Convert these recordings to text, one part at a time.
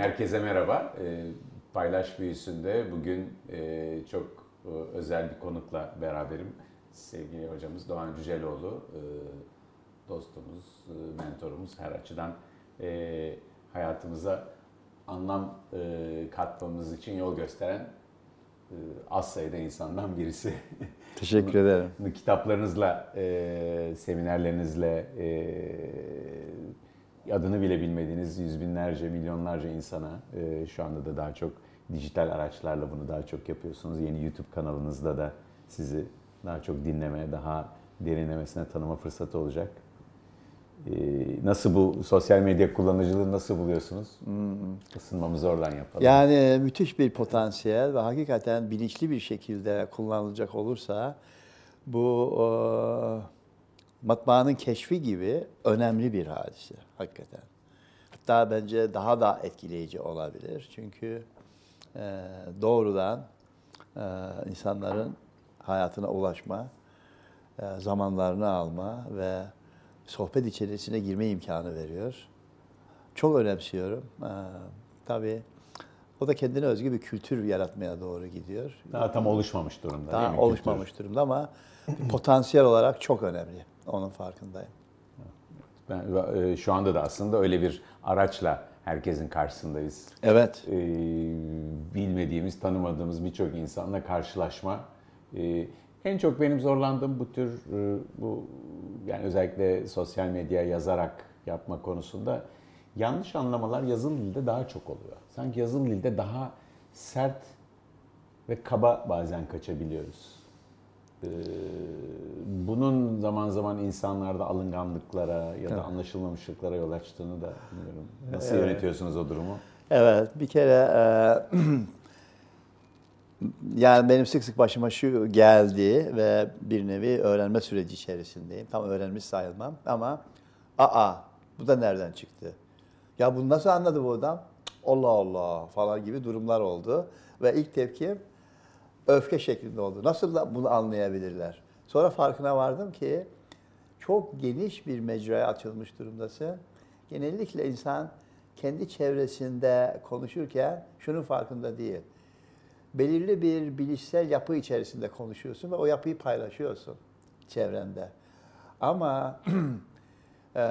Herkese merhaba. E, Paylaş Büyüsü'nde bugün e, çok e, özel bir konukla beraberim. Sevgili hocamız Doğan Cüceloğlu, e, dostumuz, e, mentorumuz her açıdan e, hayatımıza anlam e, katmamız için yol gösteren e, az sayıda insandan birisi. Teşekkür ederim. Kitaplarınızla, e, seminerlerinizle, e, adını bile bilmediğiniz yüz binlerce, milyonlarca insana e, şu anda da daha çok dijital araçlarla bunu daha çok yapıyorsunuz. Yeni YouTube kanalınızda da sizi daha çok dinleme, daha derinlemesine tanıma fırsatı olacak. E, nasıl bu sosyal medya kullanıcılığı nasıl buluyorsunuz? Hmm. Isınmamızı oradan yapalım. Yani müthiş bir potansiyel ve hakikaten bilinçli bir şekilde kullanılacak olursa bu e, matbaanın keşfi gibi önemli bir hadise hakikaten. Hatta bence daha da etkileyici olabilir. Çünkü e, doğrudan e, insanların hayatına ulaşma, e, zamanlarını alma ve sohbet içerisine girme imkanı veriyor. Çok önemsiyorum. E, tabii o da kendine özgü bir kültür yaratmaya doğru gidiyor. Daha tam oluşmamış durumda Daha değil mi? oluşmamış Kültür. durumda ama potansiyel olarak çok önemli. Onun farkındayım. Ben, e, şu anda da aslında öyle bir araçla herkesin karşısındayız. Evet. E, bilmediğimiz, tanımadığımız birçok insanla karşılaşma. E, en çok benim zorlandığım bu tür e, bu yani özellikle sosyal medya yazarak yapma konusunda yanlış anlamalar yazılı dilde daha çok oluyor. Sanki yazılı dilde daha sert ve kaba bazen kaçabiliyoruz. Ee, bunun zaman zaman insanlarda alınganlıklara ya da anlaşılmamışlıklara yol açtığını da bilmiyorum. Nasıl Evet. yönetiyorsunuz o durumu? Evet, bir kere e, yani benim sık sık başıma şu geldi ve bir nevi öğrenme süreci içerisindeyim. Tam öğrenmiş sayılmam ama aa bu da nereden çıktı? Ya bunu nasıl anladı bu adam? Allah Allah falan gibi durumlar oldu ve ilk tepkim öfke şeklinde oldu. Nasıl da bunu anlayabilirler? Sonra farkına vardım ki çok geniş bir mecraya açılmış durumdasın. Genellikle insan kendi çevresinde konuşurken şunun farkında değil. Belirli bir bilişsel yapı içerisinde konuşuyorsun ve o yapıyı paylaşıyorsun çevrende. Ama eee,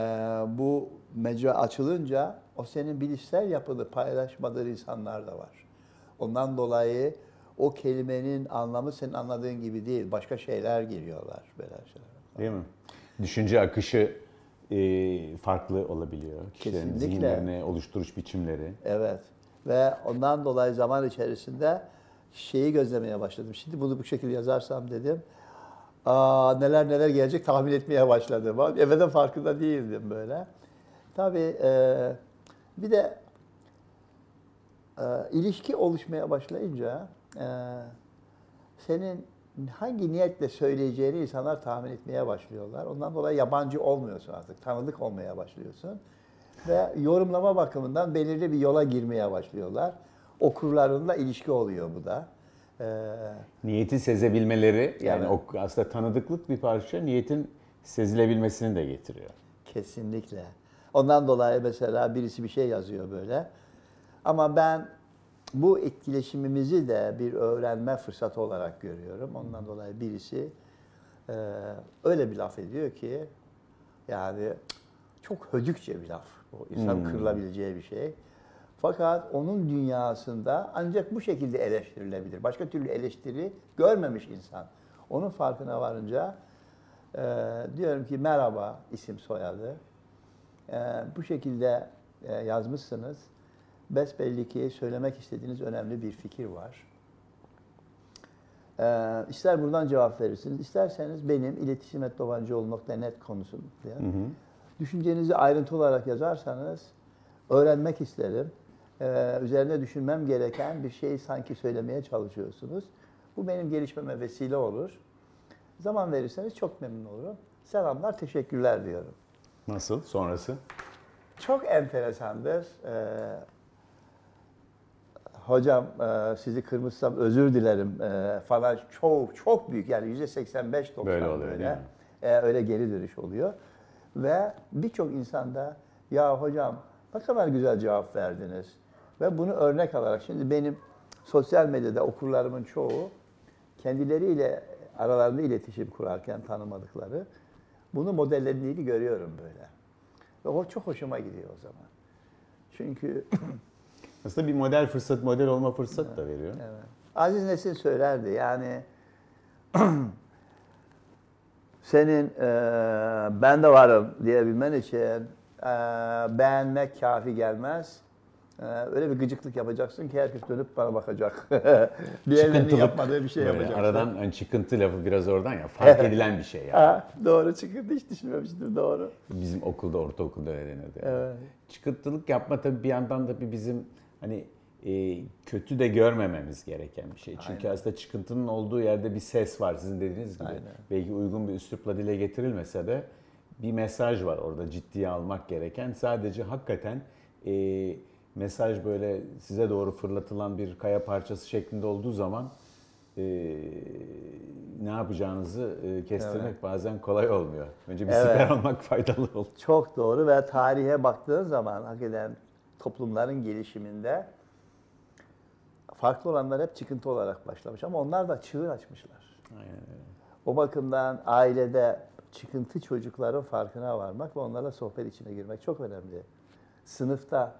bu mecra açılınca o senin bilişsel yapını paylaşmadığın insanlar da var. Ondan dolayı o kelimenin anlamı senin anladığın gibi değil. Başka şeyler giriyorlar böyle şeyler. Değil mi? Düşünce akışı e, farklı olabiliyor. Kişilerin Kesinlikle. zihinlerini oluşturuş biçimleri. Evet. Ve ondan dolayı zaman içerisinde şeyi gözlemeye başladım. Şimdi bunu bu şekilde yazarsam dedim. Aa, neler neler gelecek tahmin etmeye başladım. Evveden farkında değildim böyle. Tabii e, bir de e, ilişki oluşmaya başlayınca e, senin hangi niyetle söyleyeceğini insanlar tahmin etmeye başlıyorlar. Ondan dolayı yabancı olmuyorsun artık. Tanıdık olmaya başlıyorsun. Ve yorumlama bakımından belirli bir yola girmeye başlıyorlar. Okurlarınla ilişki oluyor bu da. Ee, Niyeti sezebilmeleri yani Evet. o aslında tanıdıklık bir parça niyetin sezilebilmesini de getiriyor. Kesinlikle. Ondan dolayı mesela birisi bir şey yazıyor böyle. Ama ben bu etkileşimimizi de bir öğrenme fırsatı olarak görüyorum. Ondan dolayı birisi e, öyle bir laf ediyor ki yani çok hödükçe bir laf. O insan kırılabileceği bir şey. Fakat onun dünyasında ancak bu şekilde eleştirilebilir. Başka türlü eleştiri görmemiş insan. Onun farkına varınca e, diyorum ki merhaba isim soyadı. E, bu şekilde e, yazmışsınız. Besbelli ki söylemek istediğiniz önemli bir fikir var. E, ister buradan cevap verirsiniz, isterseniz benim iletişim.dovancıoğlu.net konusunda düşüncenizi ayrıntı olarak yazarsanız öğrenmek isterim. E, üzerine düşünmem gereken bir şeyi sanki söylemeye çalışıyorsunuz. Bu benim gelişmeme vesile olur. Zaman verirseniz çok memnun olurum. Selamlar, teşekkürler diyorum. Nasıl? Sonrası? Çok enteresandır. Ee, hocam e, sizi kırmışsam özür dilerim e, falan çok çok büyük yani yüzde 85 90 Böyle oluyor, mi? E, öyle geri dönüş oluyor. Ve birçok insanda ya hocam ne kadar güzel cevap verdiniz. Ve bunu örnek alarak şimdi benim sosyal medyada okurlarımın çoğu kendileriyle aralarında iletişim kurarken tanımadıkları bunu modellediğini görüyorum böyle. Ve o çok hoşuma gidiyor o zaman. Çünkü Aslında bir model fırsat, model olma fırsat da veriyor. Evet. Aziz Nesin söylerdi yani senin e, ben de varım diyebilmen için e, beğenmek kafi gelmez. E, öyle bir gıcıklık yapacaksın ki herkes dönüp bana bakacak. Diğerlerinin yapmadığı bir şey Böyle yapacaksın. Aradan hani çıkıntı lafı biraz oradan ya fark edilen bir şey yani. Ha, doğru çıkıntı hiç düşünmemiştim doğru. Bizim okulda, ortaokulda öyle denirdi. yani. Evet. Çıkıntılık yapma tabii bir yandan da bir bizim hani e, kötü de görmememiz gereken bir şey. Çünkü aslında çıkıntının olduğu yerde bir ses var sizin dediğiniz gibi. Aynen. Belki uygun bir üslupla dile getirilmese de bir mesaj var orada ciddiye almak gereken. Sadece hakikaten e, mesaj böyle size doğru fırlatılan bir kaya parçası şeklinde olduğu zaman e, ne yapacağınızı e, kestirmek bazen kolay olmuyor. Önce bir Evet. siper almak faydalı olur. Çok doğru ve tarihe baktığın zaman hakikaten toplumların gelişiminde farklı olanlar hep çıkıntı olarak başlamış ama onlar da çığır açmışlar. Aynen. O bakımdan ailede çıkıntı çocukların farkına varmak ve onlarla sohbet içine girmek çok önemli. Sınıfta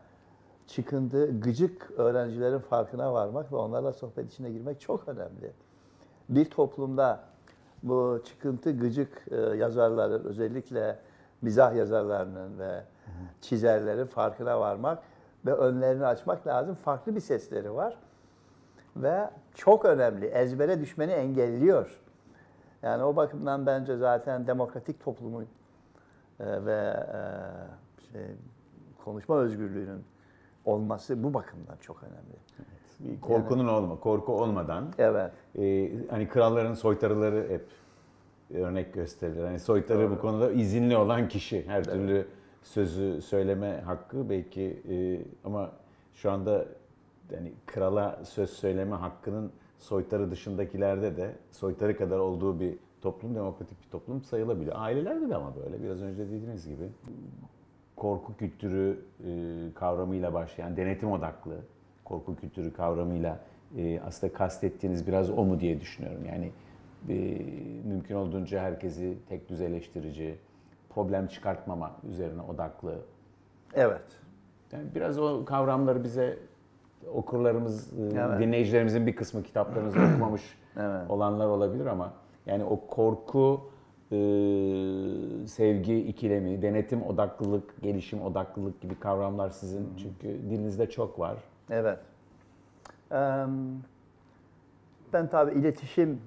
çıkıntı, gıcık öğrencilerin farkına varmak ve onlarla sohbet içine girmek çok önemli. Bir toplumda bu çıkıntı, gıcık e, yazarların, özellikle mizah yazarlarının ve çizerlerin farkına varmak ve önlerini açmak lazım. Farklı bir sesleri var ve çok önemli. Ezbere düşmeni engelliyor. Yani o bakımdan bence zaten demokratik toplumun e, ve e, şey, konuşma özgürlüğünün olması bu bakımdan çok önemli. Bir korkunun olma, korku olmadan Evet. e, hani kralların soytarıları hep örnek gösterilir. Hani soytarı bu konuda izinli olan kişi her türlü sözü söyleme hakkı belki e, ama şu anda yani krala söz söyleme hakkının soytarı dışındakilerde de soytarı kadar olduğu bir toplum demokratik bir toplum sayılabiliyor. Ailelerde de ama böyle biraz önce dediğiniz gibi korku kültürü e, kavramıyla başlayan denetim odaklı korku kültürü kavramıyla e, aslında kastettiğiniz biraz o mu diye düşünüyorum. Yani e, mümkün olduğunca herkesi tek düz eleştirici, problem çıkartmama üzerine odaklı. Evet. Yani biraz o kavramları bize okurlarımız, e, Evet. dinleyicilerimizin bir kısmı kitaplarımızı okumamış Evet. olanlar olabilir ama yani o korku, e, sevgi ikilemi, denetim odaklılık, gelişim odaklılık gibi kavramlar sizin çünkü dilinizde çok var. Evet. Ben tabii iletişim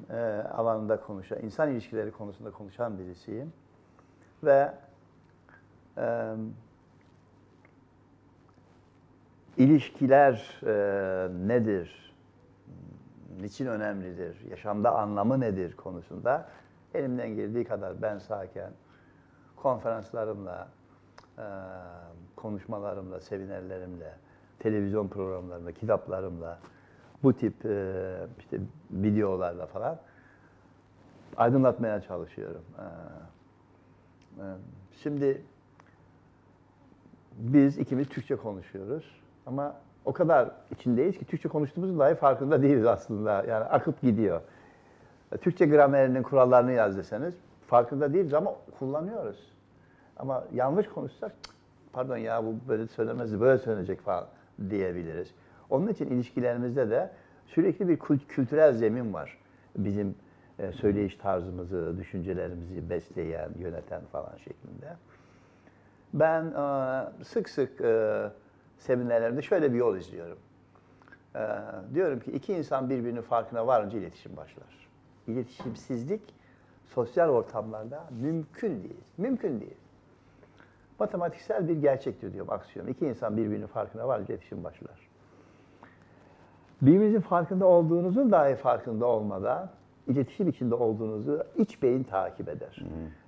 alanında konuşan, insan ilişkileri konusunda konuşan birisiyim. Ve eee, ilişkiler eee, nedir? Niçin önemlidir? Yaşamda anlamı nedir konusunda elimden geldiği kadar ben sağken konferanslarımla, eee, konuşmalarımla, seminerlerimle, televizyon programlarımla, kitaplarımla, bu tip eee, işte videolarla falan aydınlatmaya çalışıyorum. Eee, Şimdi biz ikimiz Türkçe konuşuyoruz ama o kadar içindeyiz ki Türkçe konuştuğumuzun dahi farkında değiliz aslında. Yani akıp gidiyor. Türkçe gramerinin kurallarını yaz deseniz farkında değiliz ama kullanıyoruz. Ama yanlış konuşsak "Cık, pardon ya bu böyle söylemezdi, böyle söylenecek falan diyebiliriz. Onun için ilişkilerimizde de sürekli bir kült- kültürel zemin var. Bizim e, söyleyiş tarzımızı, düşüncelerimizi besleyen, yöneten falan şeklinde. Ben e, sık sık e, seminerlerimde şöyle bir yol izliyorum. E, diyorum ki iki insan birbirinin farkına varınca iletişim başlar. İletişimsizlik sosyal ortamlarda mümkün değil. Mümkün değil. Matematiksel bir gerçektir diyorum aksiyon. İki insan birbirinin farkına varınca iletişim başlar. Birbirinizin farkında olduğunuzun dahi farkında olmadan iletişim içinde olduğunuzu iç beyin takip eder.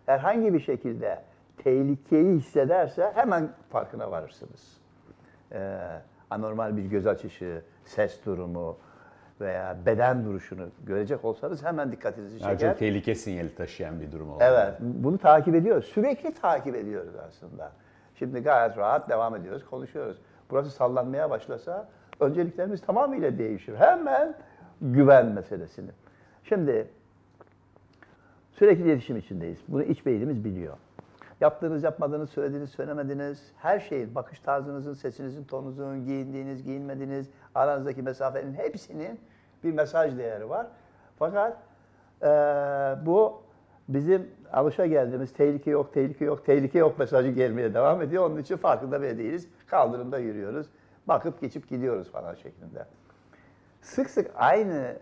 Herhangi bir şekilde tehlikeyi hissederse hemen farkına varırsınız. Ee, anormal bir göz açışı, ses durumu veya beden duruşunu görecek olsanız hemen dikkatinizi çeker. çok tehlike sinyali taşıyan bir durum oldu. Evet, bunu takip ediyoruz. Sürekli takip ediyoruz aslında. Şimdi gayet rahat devam ediyoruz, konuşuyoruz. burası sallanmaya başlasa önceliklerimiz tamamıyla değişir. Hemen güven meselesini. Şimdi sürekli iletişim içindeyiz. Bunu iç beynimiz biliyor. Yaptığınız, yapmadığınız, söylediğiniz, söylemediğiniz her şeyin, bakış tarzınızın, sesinizin, tonunuzun, giyindiğiniz, giyinmediğiniz, aranızdaki mesafenin hepsinin bir mesaj değeri var. Fakat eee, bu bizim alışa geldiğimiz tehlike yok, tehlike yok, tehlike yok mesajı gelmeye devam ediyor. Onun için farkında bile değiliz. Kaldırımda yürüyoruz. Bakıp geçip gidiyoruz falan şeklinde. Sık sık aynı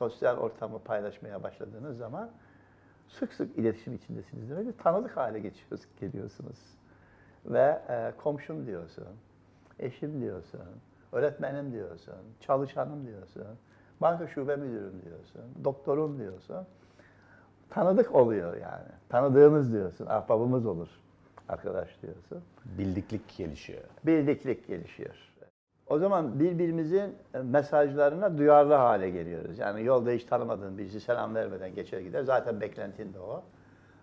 sosyal ortamı paylaşmaya başladığınız zaman sık sık iletişim içindesiniz demek ki tanıdık hale geçiyoruz, geliyorsunuz. Ve e, komşum diyorsun, eşim diyorsun, öğretmenim diyorsun, çalışanım diyorsun, banka şube müdürüm diyorsun, doktorum diyorsun. Tanıdık oluyor yani. Tanıdığımız diyorsun, ahbabımız olur, arkadaş diyorsun Bildiklik gelişiyor. bildiklik gelişiyor. O zaman birbirimizin mesajlarına duyarlı hale geliyoruz. Yani yolda hiç tanımadığın birisi selam vermeden geçer gider. Zaten beklentin de o.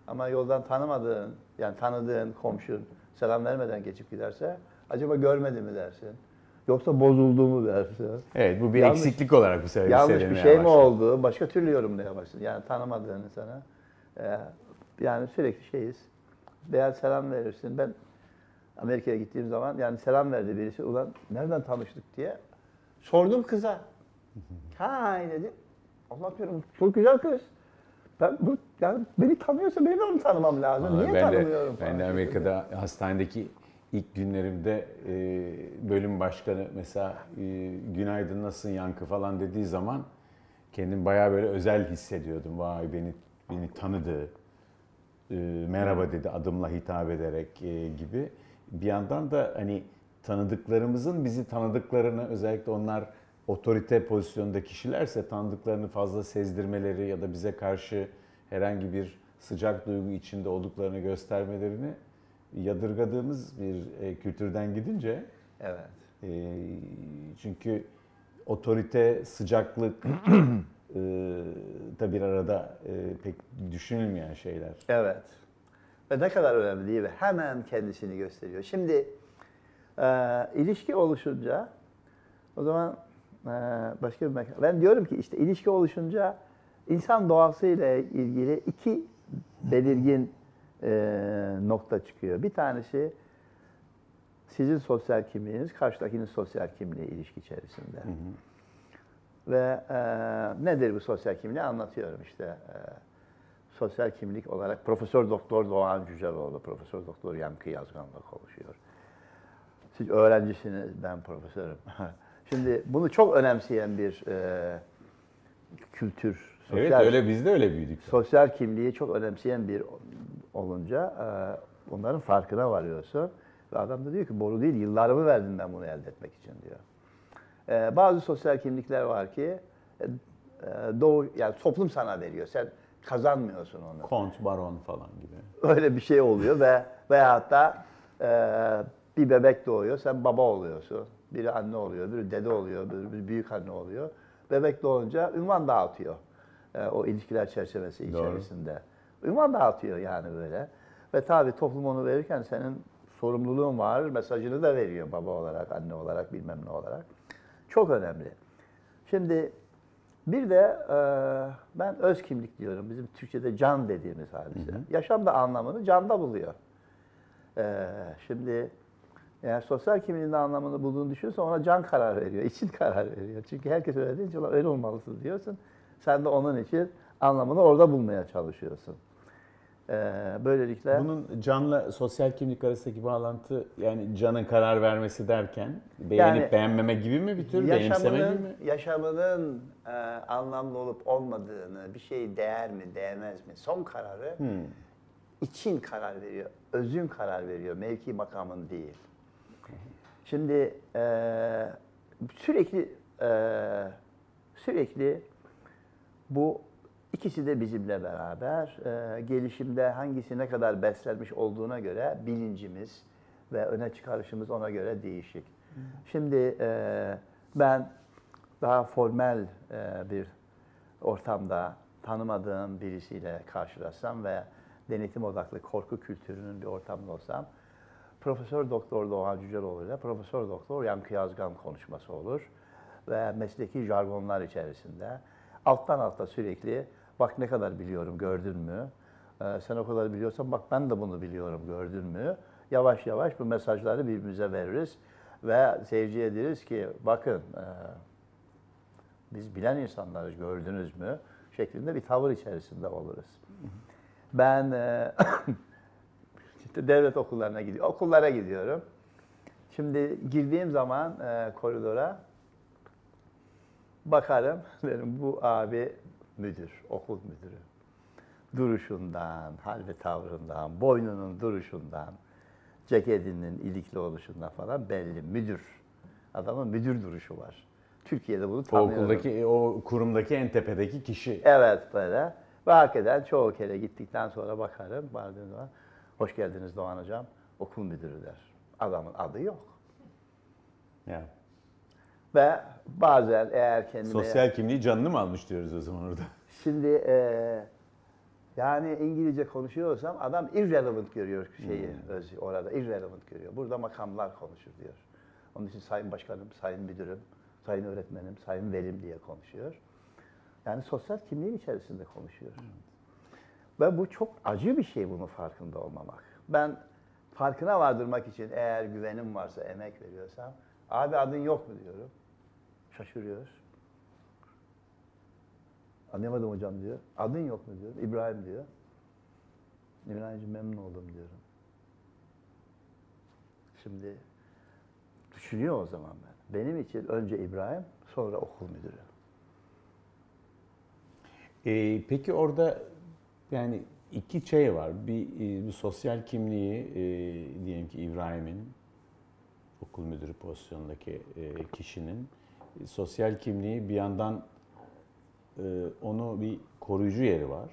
Ama yoldan tanımadığın, yani tanıdığın komşun selam vermeden geçip giderse acaba görmedi mi dersin? Yoksa bozuldu mu dersin? Evet bu bir Yanlış- eksiklik olarak bu sefer Yanlış bir şey mi başladı. oldu? Başka türlü yorumlayamazsın. Yani tanımadığını sana. Ee, yani sürekli şeyiz. Veya selam verirsin. Ben Amerika'ya gittiğim zaman yani selam verdi birisi. Ulan nereden tanıştık diye. Sordum kıza. Ha dedi. Allah diyorum çok güzel kız. Ben bu yani beni tanıyorsa benim de onu tanımam lazım. Vallahi Niye ben de, tanımıyorum? ben falan de. Amerika'da hastanedeki ilk günlerimde e, bölüm başkanı mesela e, günaydın nasılsın yankı falan dediği zaman kendim bayağı böyle özel hissediyordum. Vay beni beni tanıdı, e, merhaba dedi adımla hitap ederek e, gibi. Bir yandan da hani tanıdıklarımızın bizi tanıdıklarını özellikle onlar otorite pozisyonda kişilerse tanıdıklarını fazla sezdirmeleri ya da bize karşı herhangi bir sıcak duygu içinde olduklarını göstermelerini yadırgadığımız bir e, kültürden gidince Evet. e, çünkü otorite, sıcaklık e, da bir arada e, pek düşünülmeyen şeyler. Evet. Ve ne kadar önemli değil mi? Hemen kendisini gösteriyor. Şimdi e, ilişki oluşunca o zaman e, başka bir mekan. Ben diyorum ki işte ilişki oluşunca insan doğasıyla ilgili iki belirgin e, nokta çıkıyor. Bir tanesi sizin sosyal kimliğiniz, karşıdakinin sosyal kimliği ilişki içerisinde. Ve e, nedir bu sosyal kimliği anlatıyorum işte. E, sosyal kimlik olarak Profesör Doktor Doğan Cüceloğlu, Profesör Doktor Yankı Yazgan'la konuşuyor. Siz öğrencisiniz, ben profesörüm. Şimdi bunu çok önemseyen bir e, kültür, sosyal, Evet öyle biz de öyle büyüdük. sosyal kimliği çok önemseyen bir olunca e, onların farkına varıyorsun. Ve adam da diyor ki boru değil, yıllarımı verdim ben bunu elde etmek için diyor. E, bazı sosyal kimlikler var ki e, e, doğu, yani toplum sana veriyor. Sen kazanmıyorsun onu. Kont, baron falan gibi. Öyle bir şey oluyor ve veyahut da e, bir bebek doğuyor, sen baba oluyorsun. Biri anne oluyor, biri dede oluyor, biri büyük anne oluyor. Bebek doğunca ünvan dağıtıyor. E, o ilişkiler çerçevesi Doğru. içerisinde. Ünvan dağıtıyor yani böyle. Ve tabii toplum onu verirken senin sorumluluğun var, mesajını da veriyor baba olarak, anne olarak, bilmem ne olarak. Çok önemli. Şimdi bir de e, ben öz kimlik diyorum. Bizim Türkçe'de can dediğimiz hadise. Yaşam da anlamını canda buluyor. E, şimdi eğer sosyal kimliğin anlamını bulduğunu düşünürsen ona can karar veriyor, için karar veriyor. Çünkü herkes öyle deyince "Ulan öyle olmalısın diyorsun. Sen de onun için anlamını orada bulmaya çalışıyorsun. E, böylelikle... Bunun canla sosyal kimlik arasındaki bağlantı yani canın karar vermesi derken beğenip Yani beğenmeme gibi mi bir tür benimseme gibi mi? yaşamının e, anlamlı olup olmadığını, bir şey değer mi, değmez mi, son kararı Hmm. için karar veriyor, özün karar veriyor, mevki makamın değil. Şimdi e, sürekli e, sürekli bu ikisi de bizimle beraber e, gelişimde hangisi ne kadar beslenmiş olduğuna göre bilincimiz ve öne çıkarışımız ona göre değişik. Şimdi e, ben daha formel e, bir ortamda tanımadığım birisiyle karşılaşsam ve denetim odaklı korku kültürünün bir ortamda olsam Profesör Doktor Doğan Cüceloğlu ile Profesör Doktor Yankı Yazgan konuşması olur. Ve mesleki jargonlar içerisinde alttan alta sürekli bak ne kadar biliyorum gördün mü? Ee, sen o kadar biliyorsan bak ben de bunu biliyorum gördün mü? Yavaş yavaş bu mesajları birbirimize veririz ve seyirciye deriz ki bakın e, biz bilen insanlarız gördünüz mü? şeklinde bir tavır içerisinde oluruz. Ben e, işte devlet okullarına gidiyorum. Okullara gidiyorum. Şimdi girdiğim zaman e, koridora bakarım derim bu abi müdür, okul müdürü. Duruşundan, hal ve tavrından, boynunun duruşundan, ceketinin ilikli oluşundan falan belli. Müdür. Adamın müdür duruşu var. Türkiye'de bunu O tanıyorum. okuldaki, o kurumdaki en tepedeki kişi. Evet böyle. Ve hakikaten çoğu kere gittikten sonra bakarım. Vardığım zaman hoş geldiniz Doğan Hocam. Okul müdürü der. Adamın adı yok. Yani. Ve bazen eğer kendime... Sosyal kimliği canını mı almış diyoruz o zaman orada? Şimdi eee, yani İngilizce konuşuyorsam adam irrelevant görüyor şeyi öz- orada. Irrelevant görüyor. Burada makamlar konuşur diyor. Onun için sayın başkanım, sayın müdürüm, sayın öğretmenim, sayın velim diye konuşuyor. Yani sosyal kimliğin içerisinde konuşuyor. Ve bu çok acı bir şey bunun farkında olmamak. Ben farkına vardırmak için eğer güvenim varsa, emek veriyorsam, abi adın yok mu diyorum. Şaşırıyor. Anlayamadım hocam diyor. Adın yok mu diyor. İbrahim diyor. İbrahimciğim memnun oldum diyorum. Şimdi düşünüyor o zaman ben. Benim için önce İbrahim, sonra okul müdürü. Ee, peki orada yani iki şey var. Bir e, bu sosyal kimliği e, diyelim ki İbrahim'in okul müdürü pozisyondaki e, kişinin e, sosyal kimliği bir yandan e, onu bir koruyucu yeri var.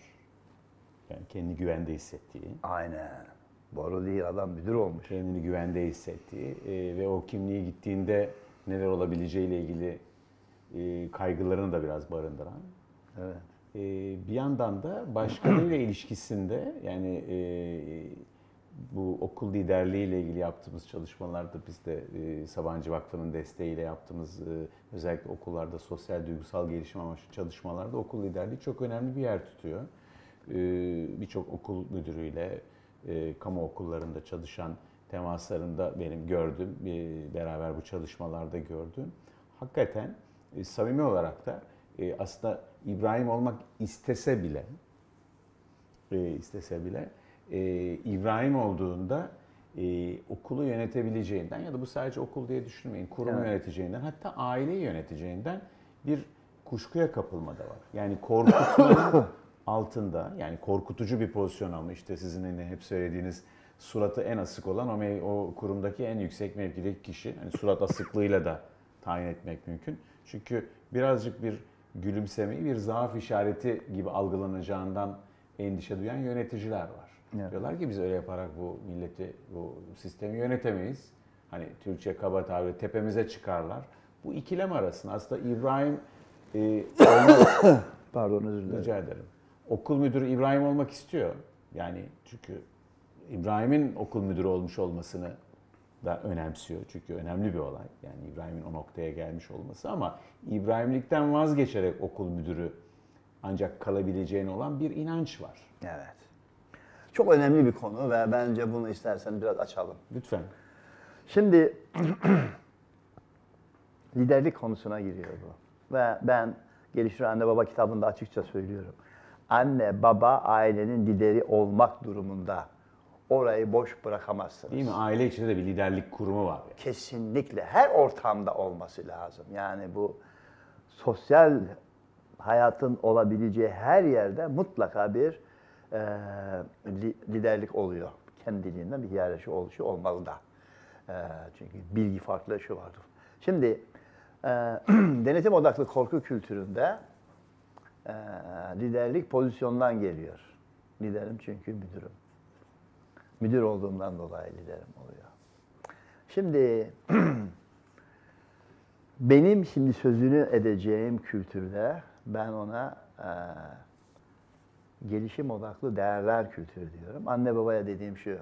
Yani kendini güvende hissettiği, Aynen. Boru değil adam müdür olmuş. kendini güvende hissettiği ve o kimliğe gittiğinde neler olabileceğiyle ilgili kaygılarını da biraz barındıran. Evet. Bir yandan da başkalarıyla ilişkisinde yani bu okul liderliğiyle ilgili yaptığımız çalışmalarda biz de e, Sabancı Vakfı'nın desteğiyle yaptığımız e, özellikle okullarda sosyal duygusal gelişim amaçlı çalışmalarda okul liderliği çok önemli bir yer tutuyor. E, Birçok okul müdürüyle, e, kamu okullarında çalışan temaslarında benim gördüm, e, beraber bu çalışmalarda gördüm. Hakikaten e, samimi olarak da e, aslında İbrahim olmak istese bile e, istese bile e, İbrahim olduğunda e, okulu yönetebileceğinden ya da bu sadece okul diye düşünmeyin kurumu Evet. yöneteceğinden hatta aileyi yöneteceğinden bir kuşkuya kapılma da var. Yani korkutmanın altında yani korkutucu bir pozisyon alma işte sizin yine hep söylediğiniz suratı en asık olan o, o kurumdaki en yüksek mevkideki kişi. Hani surat asıklığıyla da tayin etmek mümkün. Çünkü birazcık bir gülümsemeyi bir zaaf işareti gibi algılanacağından endişe duyan yöneticiler var. Evet. Diyorlar ki biz öyle yaparak bu milleti, bu sistemi yönetemeyiz. Hani Türkçe kaba tabirle tepemize çıkarlar. Bu ikilem arasında aslında İbrahim e, olmak, Pardon özür dilerim. rica ederim. Okul müdürü İbrahim olmak istiyor. Yani çünkü İbrahim'in okul müdürü olmuş olmasını da önemsiyor. Çünkü önemli bir olay. Yani İbrahim'in o noktaya gelmiş olması ama İbrahimlikten vazgeçerek okul müdürü ancak kalabileceğine olan bir inanç var. Evet. Çok önemli bir konu ve bence bunu istersen biraz açalım. Lütfen. Şimdi liderlik konusuna giriyor bu. Ve ben Gelişir Anne Baba kitabında açıkça söylüyorum. Anne baba ailenin lideri olmak durumunda. Orayı boş bırakamazsınız. Değil mi? Aile içinde de bir liderlik kurumu var. yani. Kesinlikle her ortamda olması lazım. Yani bu sosyal hayatın olabileceği her yerde mutlaka bir e, li- liderlik oluyor. Kendiliğinden bir hiyerarşi oluşu olmalı da. E, çünkü bilgi farklı şu vardır. Şimdi e, denetim odaklı korku kültüründe e, liderlik pozisyondan geliyor. Liderim çünkü müdürüm. Müdür olduğumdan dolayı liderim oluyor. Şimdi benim şimdi sözünü edeceğim kültürde ben ona e, gelişim odaklı değerler kültürü diyorum. Anne babaya dediğim şu.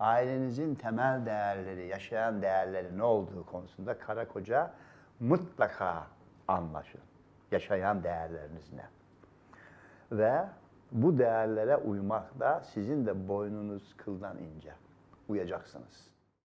ailenizin temel değerleri, yaşayan değerleri ne olduğu konusunda kara koca mutlaka anlaşın. Yaşayan değerleriniz ne? Ve bu değerlere uymakla sizin de boynunuz kıldan ince. Uyacaksınız.